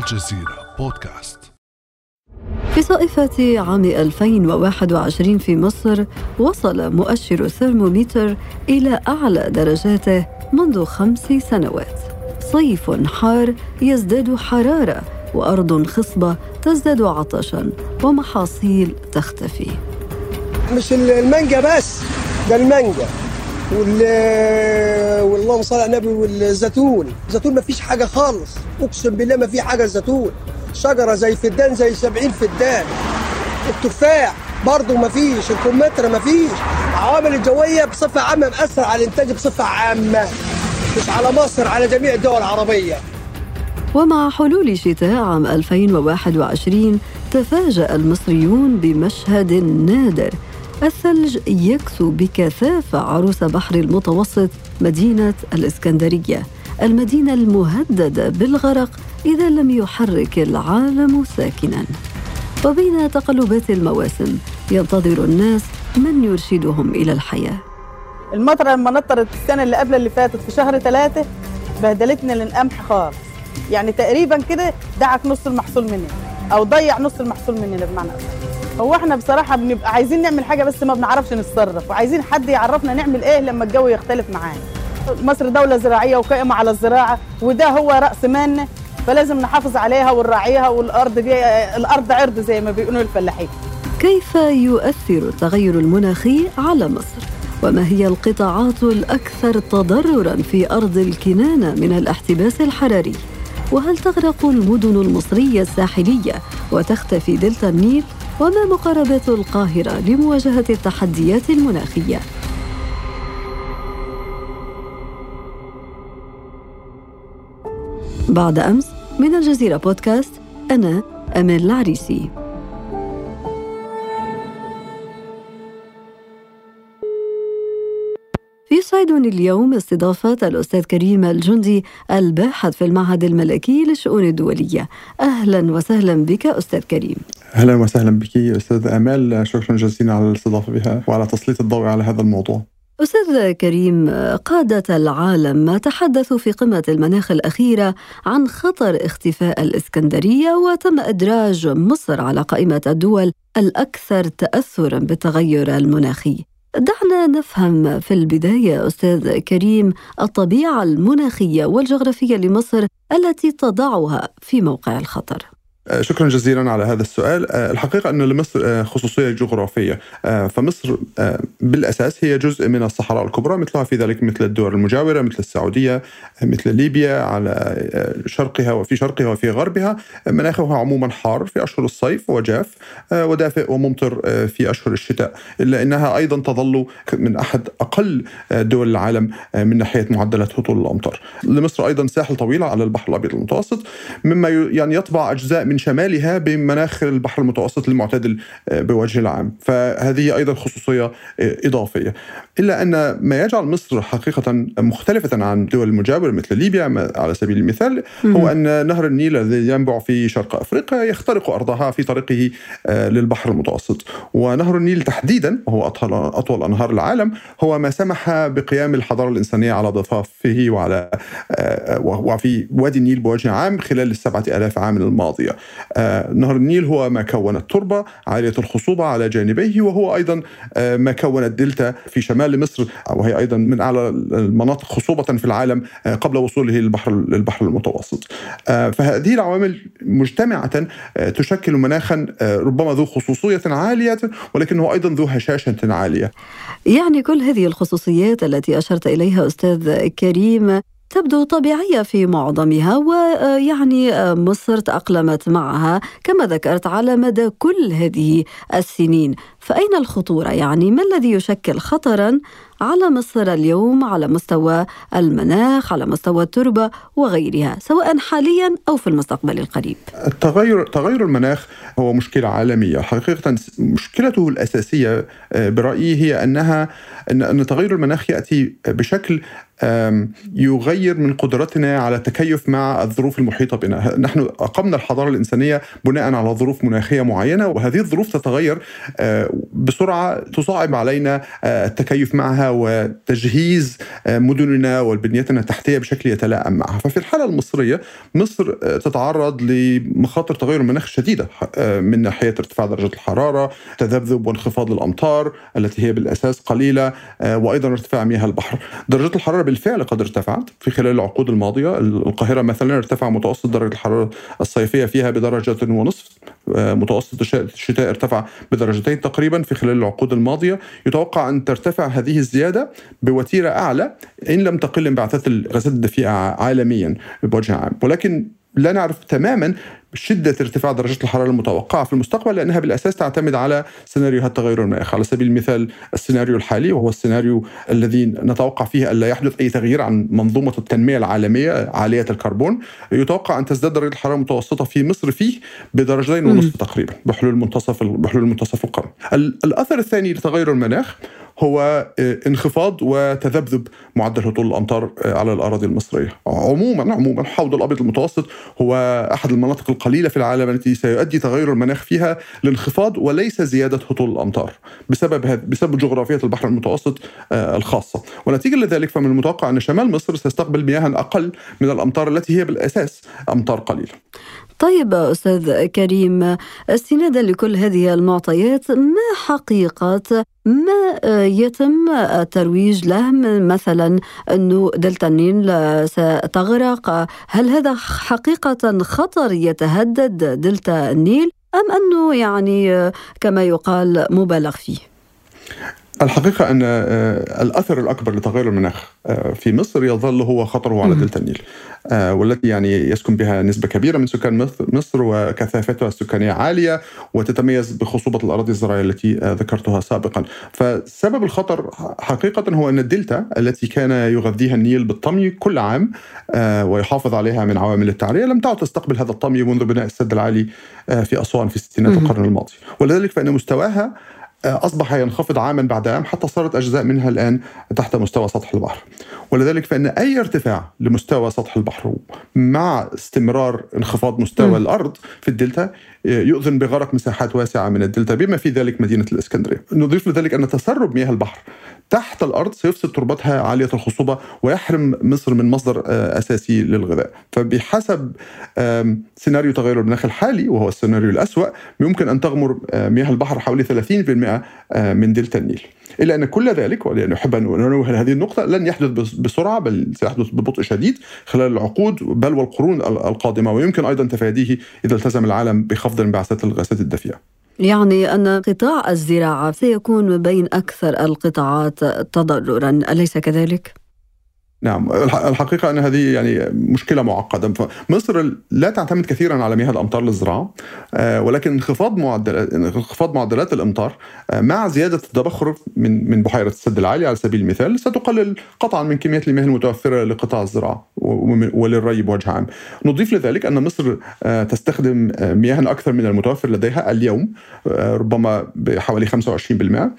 الجزيرة بودكاست. في صائفة عام 2021 في مصر وصل مؤشر الثرمومتر إلى أعلى درجاته منذ خمس سنوات. صيف حار يزداد حرارة وأرض خصبة تزداد عطشا ومحاصيل تختفي. مش المانجا بس ده المانجا. وال واللهم صل على النبي والزيتون. الزيتون ما فيش حاجة خالص. أقسم بالله ما في حاجة الزيتون شجرة زي فدان زي 70 فدان. التفاح برضه ما فيش. الكمثرى ما فيش. العوامل الجوية بصفة عامة مأثر على الإنتاج بصفة عامة. مش على مصر على جميع الدول العربية. ومع حلول شتاء عام 2021 تفاجأ المصريون بمشهد نادر. الثلج يكسو بكثافة عروس بحر المتوسط مدينة الإسكندرية. المدينة المهددة بالغرق إذا لم يحرك العالم ساكنا. وبين تقلبات المواسم ينتظر الناس من يرشدهم إلى الحياة. المطرة لما نطرت السنة اللي قبل اللي فاتت في شهر ثلاثة بهدلتنا للقمح خالص. يعني تقريبا كده دعك نص المحصول مننا أو ضيع نص المحصول مننا بمعنى أصح. هو إحنا بصراحة بنبقى عايزين نعمل حاجة بس ما بنعرفش نتصرف وعايزين حد يعرفنا نعمل إيه لما الجو يختلف معانا. مصر دولة زراعية وقائمة على الزراعة وده هو رأس مالنا فلازم نحافظ عليها ونراعيها والأرض دي الأرض عرض زي ما بيقولوا الفلاحين. كيف يؤثر التغير المناخي على مصر؟ وما هي القطاعات الأكثر تضررا في أرض الكنانة من الاحتباس الحراري؟ وهل تغرق المدن المصرية الساحلية وتختفي دلتا النيل؟ وما مقاربات القاهرة لمواجهة التحديات المناخية. بعد أمس من الجزيرة بودكاست أنا امال العريسي. يسعدني اليوم استضافة الأستاذ كريم الجندي الباحث في المعهد الملكي للشؤون الدولية. أهلا وسهلا بك أستاذ كريم. أهلا وسهلا بك أستاذ أمال شكرا جزيلا على الاستضافة بها وعلى تسليط الضوء على هذا الموضوع. أستاذ كريم قادة العالم تحدثوا في قمة المناخ الأخيرة عن خطر اختفاء الإسكندرية وتم إدراج مصر على قائمة الدول الأكثر تأثرا بالتغير المناخي. دعنا نفهم في البداية أستاذ كريم الطبيعة المناخية والجغرافية لمصر التي تضعها في موقع الخطر. شكرا جزيلا على هذا السؤال. الحقيقة أن لمصر خصوصية جغرافية فمصر بالأساس هي جزء من الصحراء الكبرى مثلها في ذلك مثل الدول المجاورة مثل السعودية مثل ليبيا على شرقها وفي شرقها وفي غربها. مناخها عموما حار في أشهر الصيف وجاف ودافئ وممطر في أشهر الشتاء إلا أنها أيضا تظل من أحد أقل دول العالم من ناحية معدلات هطول الأمطار. لمصر أيضا ساحل طويل على البحر الأبيض المتوسط مما يعني يطبع أجزاء من شمالها بمناخ البحر المتوسط المعتدل بوجه العام. فهذه أيضا خصوصية إضافية. إلا أن ما يجعل مصر حقيقة مختلفة عن دول المجاورة مثل ليبيا على سبيل المثال هو أن نهر النيل الذي ينبع في شرق أفريقيا يخترق أرضها في طريقه للبحر المتوسط. ونهر النيل تحديدا وهو أطول, أطول أنهار العالم هو ما سمح بقيام الحضارة الإنسانية على ضفافه وعلى وفي وادي النيل بوجه عام خلال السبعة آلاف عام الماضية. آه نهر النيل هو ما كون التربة عالية الخصوبة على جانبيه وهو أيضا آه ما كون الدلتا في شمال مصر وهي أيضا من أعلى المناطق خصوبة في العالم آه قبل وصوله للبحر للبحر المتوسط. فهذه العوامل مجتمعة تشكل مناخا ربما ذو خصوصية عالية ولكنه أيضا ذو هشاشة عالية. يعني كل هذه الخصوصيات التي أشرت إليها أستاذ كريم تبدو طبيعية في معظمها ويعني مصر تأقلمت معها كما ذكرت على مدى كل هذه السنين. فأين الخطورة؟ يعني ما الذي يشكل خطرا على مصر اليوم على مستوى المناخ على مستوى التربة وغيرها سواء حاليا أو في المستقبل القريب؟ التغير تغير المناخ هو مشكلة عالمية. حقيقة مشكلته الأساسية برأيي هي أنها أن تغير المناخ يأتي بشكل يغير من قدرتنا على التكيف مع الظروف المحيطة بنا. نحن أقمنا الحضارة الإنسانية بناء على ظروف مناخية معينة وهذه الظروف تتغير آه، بسرعة تصعب علينا آه، التكيف معها وتجهيز آه، مدننا والبنيتنا التحتية بشكل يتلائم معها. ففي الحالة المصرية مصر تتعرض لمخاطر تغير المناخ شديدة من ناحية ارتفاع درجة الحرارة تذبذب وانخفاض الأمطار التي هي بالأساس قليلة وأيضا ارتفاع مياه البحر. درجة الحرارة بالفعل قد ارتفعت. في خلال العقود الماضية القاهرة مثلا ارتفع متوسط درجة الحرارة الصيفية فيها بدرجة ونصف متوسط الشتاء ارتفع بدرجتين تقريبا في خلال العقود الماضية. يتوقع أن ترتفع هذه الزيادة بوتيرة أعلى إن لم تقل انبعاثات الغازات الدفيئة عالميا بوجه عام. ولكن لا نعرف تماما شدة ارتفاع درجة الحرارة المتوقعة في المستقبل لأنها بالأساس تعتمد على سيناريوهات تغير المناخ على سبيل المثال السيناريو الحالي وهو السيناريو الذي نتوقع فيه ألا يحدث أي تغيير عن منظومة التنمية العالمية عالية الكربون. يتوقع أن تزداد درجة الحرارة المتوسطة في مصر فيه بدرجتين ونصف تقريبا بحلول منتصف بحلول منتصف القرن. الأثر الثاني لتغير المناخ هو آه، انخفاض وتذبذب معدل هطول الأمطار آه، على الأراضي المصرية. عموما عموما الحوض الأبيض المتوسط هو أحد المناطق القليلة في العالم التي سيؤدي تغير المناخ فيها لانخفاض وليس زيادة هطول الأمطار بسبب بسبب جغرافية البحر المتوسط آه، الخاصة، ونتيجة لذلك فمن المتوقع أن شمال مصر سيستقبل مياها أقل من الأمطار التي هي بالأساس أمطار قليلة. طيب أستاذ كريم استنادا لكل هذه المعطيات ما حقيقة؟ ما يتم الترويج له مثلا أنه دلتا النيل ستغرق؟ هل هذا حقيقة خطر يتهدد دلتا النيل أم أنه يعني كما يقال مبالغ فيه؟ الحقيقة أن آه، الأثر الأكبر لتغير المناخ آه، في مصر يظل هو خطره على دلتا النيل آه، والتي يعني يسكن بها نسبة كبيرة من سكان مصر وكثافتها السكانية عالية وتتميز بخصوبة الأراضي الزراعية التي ذكرتها سابقا. فسبب الخطر حقيقة هو أن الدلتا التي كان يغذيها النيل بالطمي كل عام ويحافظ عليها من عوامل التعرية لم تعد تستقبل هذا الطمي منذ بناء السد العالي في أسوان في ستينات القرن الماضي. ولذلك فإن مستواها أصبح ينخفض عاما بعد عام حتى صارت أجزاء منها الآن تحت مستوى سطح البحر ولذلك فإن أي ارتفاع لمستوى سطح البحر مع استمرار انخفاض مستوى م. الأرض في الدلتا يؤذن بغرق مساحات واسعة من الدلتا بما في ذلك مدينة الإسكندرية نضيف لذلك أن تسرب مياه البحر تحت الأرض سيفسد تربتها عالية الخصوبة ويحرم مصر من مصدر آه، أساسي للغذاء. فبحسب سيناريو تغير المناخ الحالي وهو السيناريو الأسوأ يمكن أن تغمر آه، مياه البحر حوالي 30% آه، من دلتا النيل. إلا أن كل ذلك ولأن أحب أن أنوه هذه النقطة لن يحدث بسرعة بل سيحدث ببطء شديد خلال العقود بل والقرون القادمة. ويمكن أيضا تفاديه إذا التزم العالم بخفض انبعاثات الغازات الدفيئه يعني أن قطاع الزراعة سيكون بين أكثر القطاعات تضررا أليس كذلك؟ نعم الحقيقة أن هذه يعني مشكلة معقدة. مصر لا تعتمد كثيرا على مياه الأمطار للزراعة آه، ولكن انخفاض معدلات انخفاض معدلات الأمطار آه، مع زيادة التبخر من من بحيرة السد العالي على سبيل المثال ستقلل قطعا من كمية المياه المتوفرة لقطاع الزراعة وللري بوجه عام. نضيف لذلك أن مصر آه، تستخدم مياه أكثر من المتوفر لديها اليوم ربما بحوالي 25%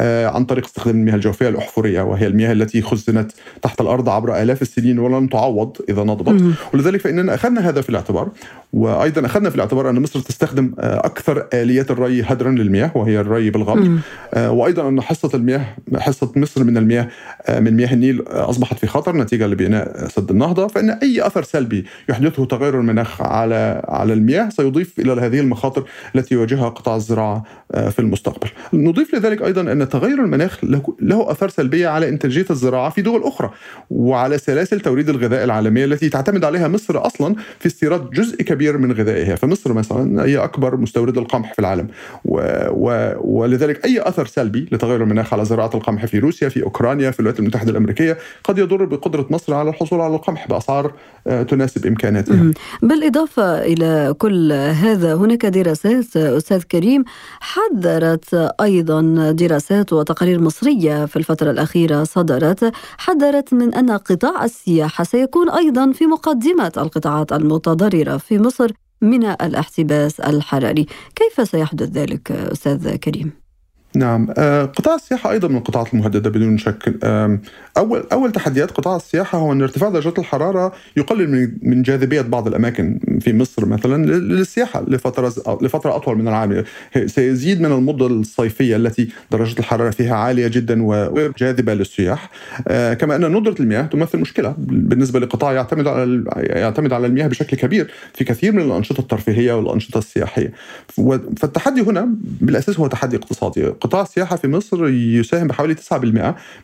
عن طريق استخدام المياه الجوفية الأحفورية وهي المياه التي خزنت تحت الأرض عبر آلاف السنين ولم تعوض إذا نضبط. ولذلك فإننا أخذنا هذا في الاعتبار وأيضا أخذنا في الاعتبار أن مصر تستخدم آه، أكثر آليات الري هدرا للمياه وهي الري بالغمر آه، وأيضا أن حصة المياه حصة مصر من المياه آه، من مياه النيل أصبحت في خطر نتيجة لبناء سد النهضة. فإن أي أثر سلبي يحدثه تغير المناخ على على المياه سيضيف إلى هذه المخاطر التي يواجهها قطاع الزراعة في المستقبل. نضيف لذلك أيضا أن تغير المناخ له أثار سلبية على إنتاجية الزراعة في دول أخرى. وعلى سلاسل توريد الغذاء العالمية التي تعتمد عليها مصر أصلا في استيراد جزء كبير من غذائها، فمصر مثلا هي أكبر مستورد القمح في العالم. و... و... ولذلك أي أثر سلبي لتغير المناخ على زراعة القمح في روسيا في أوكرانيا في الولايات المتحدة الأمريكية قد يضر بقدرة مصر على الحصول على القمح بأسعار آه، تناسب إمكاناتها. بالإضافة إلى كل هذا هناك دراسات أستاذ كريم حذرت أيضا دراسات وتقارير مصرية في الفترة الأخيرة صدرت حذرت من أن قطاع السياحة سيكون أيضا في مقدمة القطاعات المتضررة في مصر من الاحتباس الحراري كيف سيحدث ذلك أستاذ كريم؟ نعم. آه، قطاع السياحة أيضا من القطاعات المهددة بدون شك. أول أول تحديات قطاع السياحة هو أن ارتفاع درجات الحرارة يقلل من جاذبية بعض الأماكن في مصر مثلا للسياحة لفترة لفترة أطول من العام. سيزيد من المدة الصيفية التي درجة الحرارة فيها عالية جدا وجاذبة للسياح. آه، كما أن ندرة المياه تمثل مشكلة بالنسبة لقطاع يعتمد على يعتمد على المياه بشكل كبير في كثير من الأنشطة الترفيهية والأنشطة السياحية. فالتحدي هنا بالأساس هو تحدي اقتصادي. قطاع السياحة في مصر يساهم بحوالي 9%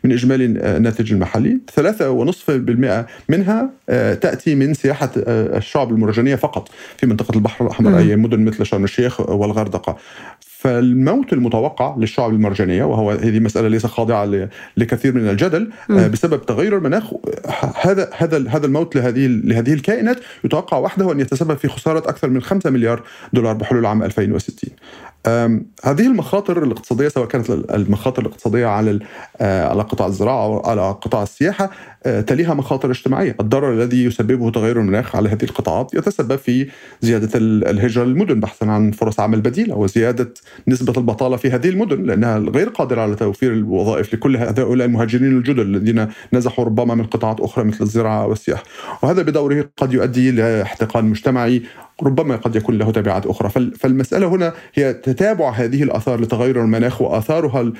من إجمالي الناتج المحلي. 3.5% منها آه، تأتي من سياحة آه، الشعب المرجانية فقط في منطقة البحر الأحمر أي مدن مثل شرم الشيخ والغردقة. فالموت المتوقع للشعب المرجانية وهو هذه مسألة ليس خاضعة لكثير من الجدل آه، بسبب تغير المناخ. هذا هذا هذا الموت لهذه لهذه الكائنات يتوقع وحده أن يتسبب في خسارة أكثر من 5 مليار دولار بحلول عام 2060 هذه المخاطر الاقتصادية سواء كانت المخاطر الاقتصادية على آه، على قطاع الزراعة أو على قطاع السياحة آه، تليها مخاطر اجتماعية، الضرر الذي يسببه تغير المناخ على هذه القطاعات يتسبب في زيادة الهجرة للمدن بحثا عن فرص عمل بديلة وزيادة نسبة البطالة في هذه المدن لأنها غير قادرة على توفير الوظائف لكل هؤلاء المهاجرين الجدد الذين نزحوا ربما من قطاعات أخرى مثل الزراعة والسياحة، وهذا بدوره قد يؤدي لاحتقان مجتمعي ربما قد يكون له تبعات أخرى. فالمسألة هنا هي تتابع هذه الآثار لتغير المناخ وآثارها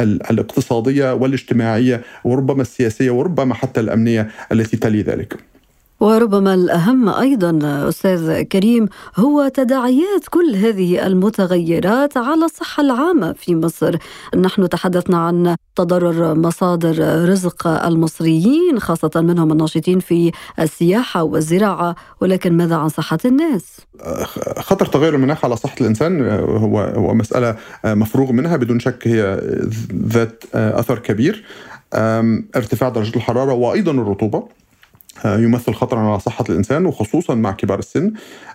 الاقتصادية والاجتماعية وربما السياسية وربما حتى الأمنية التي تلي ذلك. وربما الأهم أيضا أستاذ كريم هو تداعيات كل هذه المتغيرات على الصحة العامة في مصر. نحن تحدثنا عن تضرر مصادر رزق المصريين خاصة منهم الناشطين في السياحة والزراعة. ولكن ماذا عن صحة الناس؟ خطر تغير المناخ على صحة الإنسان هو هو مسألة مفروغ منها بدون شك هي ذات أثر كبير. ارتفاع درجة الحرارة وأيضا الرطوبة. يمثل خطرا على صحة الإنسان وخصوصا مع كبار السن.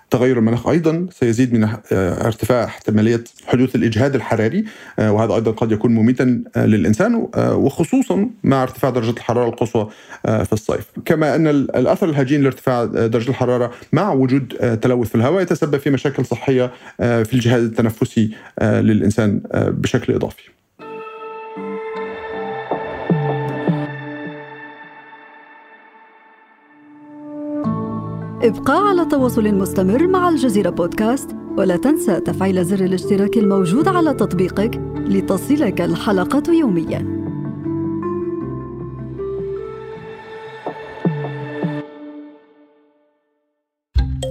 تغير المناخ أيضا سيزيد من آه، ارتفاع احتمالية حدوث الإجهاد الحراري آه، وهذا أيضا قد يكون مميتا للإنسان وخصوصا مع ارتفاع درجة الحرارة القصوى في الصيف. كما أن الأثر الهجين لارتفاع درجة الحرارة مع وجود تلوث في الهواء يتسبب في مشاكل صحية في الجهاز التنفسي للإنسان بشكل إضافي. ابقى على تواصل مستمر مع الجزيرة بودكاست ولا تنسى تفعيل زر الاشتراك الموجود على تطبيقك لتصلك الحلقة يومياً.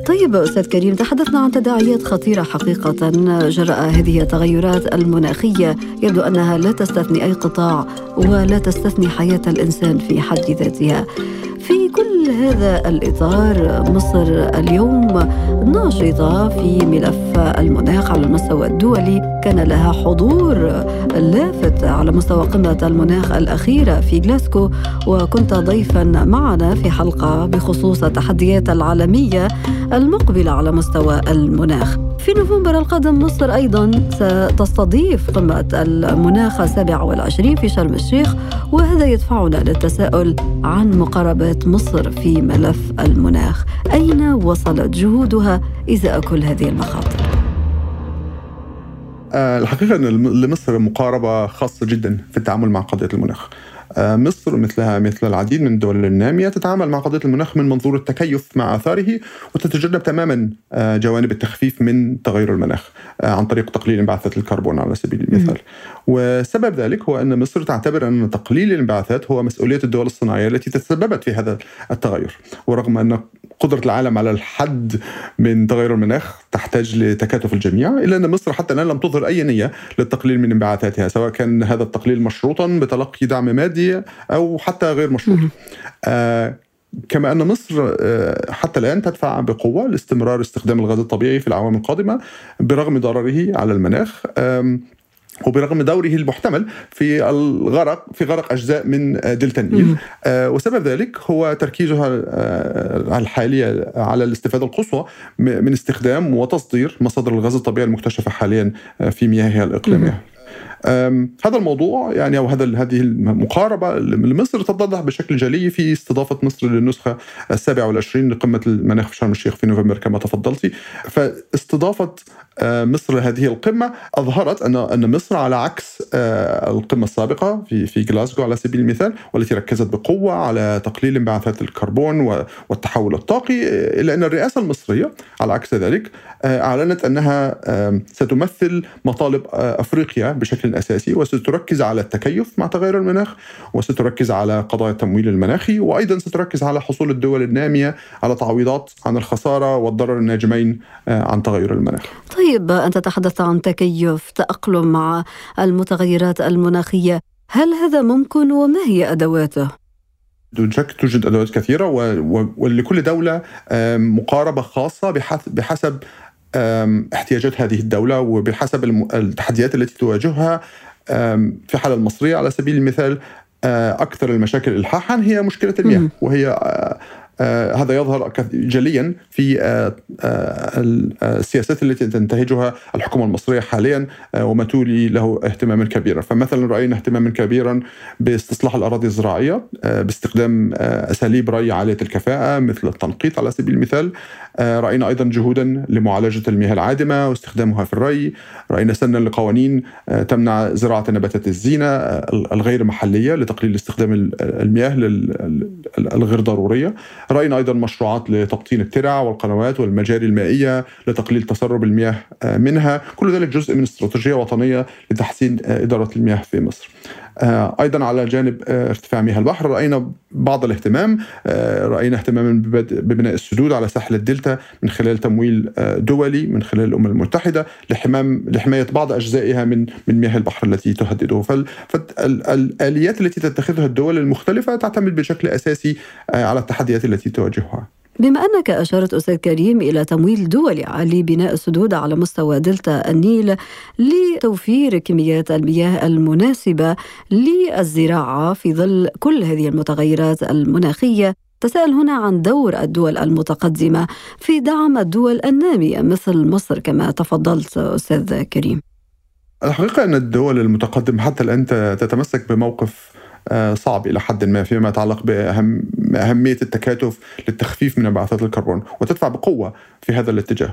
طيب أستاذ كريم تحدثنا عن تداعيات خطيرة حقيقة جراء هذه التغيرات المناخية. يبدو أنها لا تستثني أي قطاع ولا تستثني حياة الإنسان في حد ذاتها. كل هذا الإطار مصر اليوم. ناشطة في ملف المناخ على المستوى الدولي. كان لها حضور لافت على مستوى قمة المناخ الأخيرة في جلاسكو وكنت ضيفا معنا في حلقة بخصوص التحديات العالمية المقبلة على مستوى المناخ. في نوفمبر القادم مصر أيضا ستستضيف قمة المناخ 27 في شرم الشيخ وهذا يدفعنا للتساؤل عن مقاربة مصر في ملف المناخ. أين وصلت جهودها؟ إزاء كل هذه المخاطر؟ آه، الحقيقة أن لمصر مقاربة خاصة جدا في التعامل مع قضية المناخ. آه، مصر مثلها مثل العديد من الدول النامية تتعامل مع قضية المناخ من منظور التكيف مع آثاره وتتجنب تماما آه، جوانب التخفيف من تغير المناخ عن طريق تقليل انبعاثات الكربون على سبيل المثال. وسبب ذلك هو أن مصر تعتبر أن تقليل الانبعاثات هو مسؤولية الدول الصناعية التي تسببت في هذا التغير. ورغم أن قدرة العالم على الحد من تغير المناخ تحتاج لتكاتف الجميع إلا أن مصر حتى الآن لم تظهر أي نية للتقليل من انبعاثاتها سواء كان هذا التقليل مشروطا بتلقي دعم مادي أو حتى غير مشروط. آه كما أن مصر آه، حتى الآن تدفع بقوة لاستمرار استخدام الغاز الطبيعي في الأعوام القادمة برغم ضرره على المناخ. وبرغم دوره المحتمل في الغرق في غرق أجزاء من دلتا النيل آه وسبب ذلك هو تركيزها آه الحالي على الاستفادة القصوى من استخدام وتصدير مصادر الغاز الطبيعي المكتشفة حاليا آه، في مياهها الإقليمية. هذا الموضوع يعني أو هذا هذه المقاربة لمصر تتضح بشكل جلي في استضافة مصر للنسخة السابعة والعشرين لقمة المناخ في شرم الشيخ في نوفمبر كما تفضلتي. فاستضافة آه، مصر لهذه القمة أظهرت ان أن مصر على عكس آه، القمة السابقة في في جلاسكو على سبيل المثال والتي ركزت بقوة على تقليل انبعاثات الكربون والتحول الطاقي إلا أن الرئاسة المصرية على عكس ذلك أعلنت أنها ستمثل مطالب أفريقيا بشكل اساسي وستركز على التكيف مع تغير المناخ وستركز على قضايا التمويل المناخي وأيضا ستركز على حصول الدول النامية على تعويضات عن الخسارة والضرر الناجمين عن تغير المناخ. طيب أنت تحدثت عن تكيف تأقلم مع المتغيرات المناخية هل هذا ممكن وما هي أدواته؟ دون شك توجد أدوات كثيرة ولكل دولة مقاربة خاصة بحسب احتياجات هذه الدولة وبحسب التحديات التي تواجهها في الحاله المصرية على سبيل المثال أكثر المشاكل الحاحا هي مشكلة المياه وهي آه هذا يظهر جليا في آه آه السياسات التي تنتهجها الحكومة المصرية حاليا آه، وما تولي له اهتماما كبيرا، فمثلا رأينا اهتماما كبيرا باستصلاح الأراضي الزراعية آه، باستخدام آه، أساليب ري عالية الكفاءة مثل التنقيط على سبيل المثال، رأينا أيضا جهودا لمعالجة المياه العادمة واستخدامها في الري، رأينا سنا لقوانين تمنع زراعة نباتات الزينة الغير محلية لتقليل استخدام المياه الغير ضرورية. رأينا أيضا مشروعات لتبطين الترع والقنوات والمجاري المائية لتقليل تسرب المياه آه، منها، كل ذلك جزء من استراتيجية وطنية لتحسين آه، إدارة المياه في مصر. آه، أيضا على جانب ارتفاع مياه البحر رأينا بعض الاهتمام. رأينا اهتماما ببناء السدود على ساحل الدلتا من خلال تمويل دولي من خلال الأمم المتحدة لحمام لحماية بعض أجزائها من من مياه البحر التي تهدده. فالاليات التي تتخذها الدول المختلفة تعتمد بشكل أساسي على التحديات التي تواجهها. بما أنك أشرت أستاذ كريم إلى تمويل دولي لبناء السدود على مستوى دلتا النيل لتوفير كميات المياه المناسبة للزراعة في ظل كل هذه المتغيرات المناخية. تساءل هنا عن دور الدول المتقدمة في دعم الدول النامية مثل مصر كما تفضلت أستاذ كريم. الحقيقة أن الدول المتقدمة حتى الآن تتمسك بموقف صعب إلى حد ما فيما يتعلق بأهمية التكاتف للتخفيف من انبعاثات الكربون وتدفع بقوة في هذا الاتجاه.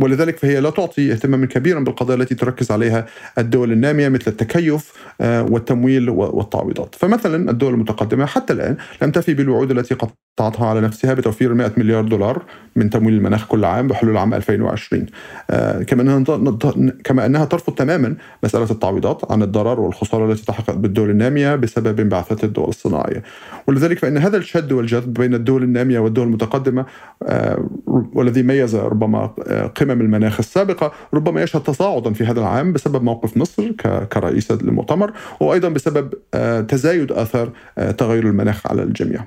ولذلك فهي لا تعطي اهتماما كبيرا بالقضايا التي تركز عليها الدول النامية مثل التكيف آه، والتمويل والتعويضات. فمثلا الدول المتقدمة حتى الآن لم تفي بالوعود التي قطعتها على نفسها بتوفير 100 مليار دولار من تمويل المناخ كل عام بحلول عام 2020 آه، كما أنها كما أنها ترفض تماما مسألة التعويضات عن الضرر والخسارة التي تحققت بالدول النامية بسبب انبعاثات الدول الصناعية ولذلك فإن هذا الشد والجذب بين الدول النامية والدول المتقدمة آه، والذي ميز ربما آه، قمم المناخ السابقة ربما يشهد تصاعدا في هذا العام بسبب موقف مصر كرئيسه للمؤتمر وأيضا بسبب تزايد آثار تغير المناخ على الجميع.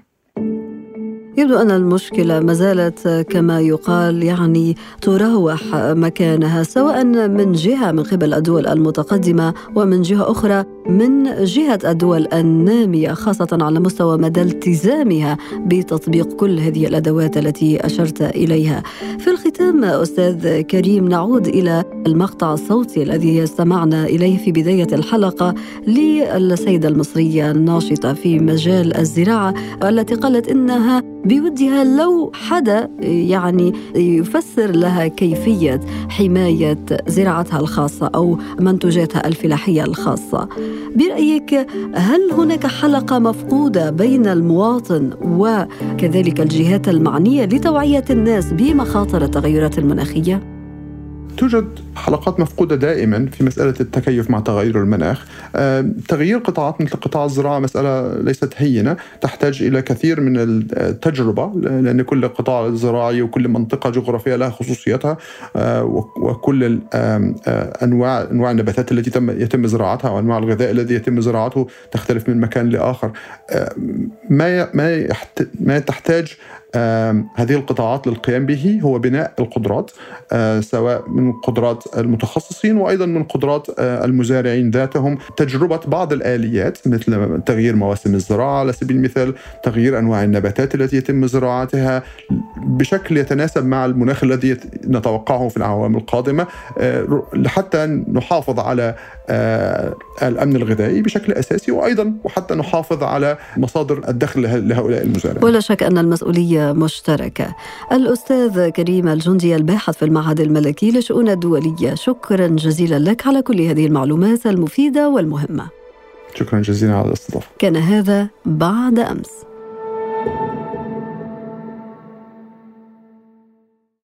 يبدو أن المشكلة ما زالت كما يقال يعني تراوح مكانها سواء من جهة من قبل الدول المتقدمة ومن جهة أخرى من جهة الدول النامية خاصة على مستوى مدى التزامها بتطبيق كل هذه الأدوات التي أشرت إليها. في الختام أستاذ كريم نعود إلى المقطع الصوتي الذي استمعنا إليه في بداية الحلقة للسيدة المصرية الناشطة في مجال الزراعة التي قالت إنها بودها لو حدا يعني يفسر لها كيفية حماية زراعتها الخاصة أو منتوجاتها الفلاحية الخاصة. برأيك هل هناك حلقة مفقودة بين المواطن وكذلك الجهات المعنية لتوعية الناس بمخاطر التغيرات المناخية؟ توجد حلقات مفقودة دائما في مسألة التكيف مع تغير المناخ. تغيير قطاعات مثل قطاع الزراعة مسألة ليست هينة. تحتاج إلى كثير من التجربة لأن كل قطاع زراعي وكل منطقة جغرافية لها خصوصيتها آه، وكل آه، أنواع أنواع النباتات التي تم يتم زراعتها وأنواع الغذاء الذي يتم زراعته تختلف من مكان لآخر. ما ما تحتاج هذه القطاعات للقيام به هو بناء القدرات سواء من قدرات المتخصصين وأيضا من قدرات المزارعين ذاتهم تجربة بعض الآليات مثل تغيير مواسم الزراعة على سبيل المثال تغيير أنواع النباتات التي يتم زراعتها بشكل يتناسب مع المناخ الذي نتوقعه في الأعوام القادمة حتى نحافظ على الأمن الغذائي بشكل أساسي وأيضا وحتى نحافظ على مصادر الدخل لهؤلاء المزارعين. ولا شك أن المسؤولية مشتركة. الأستاذ كريم الجندي الباحث في المعهد الملكي للشؤون الدولية، شكرا جزيلا لك على كل هذه المعلومات المفيدة والمهمة. شكرا جزيلا على الاستضافة. كان هذا بعد أمس.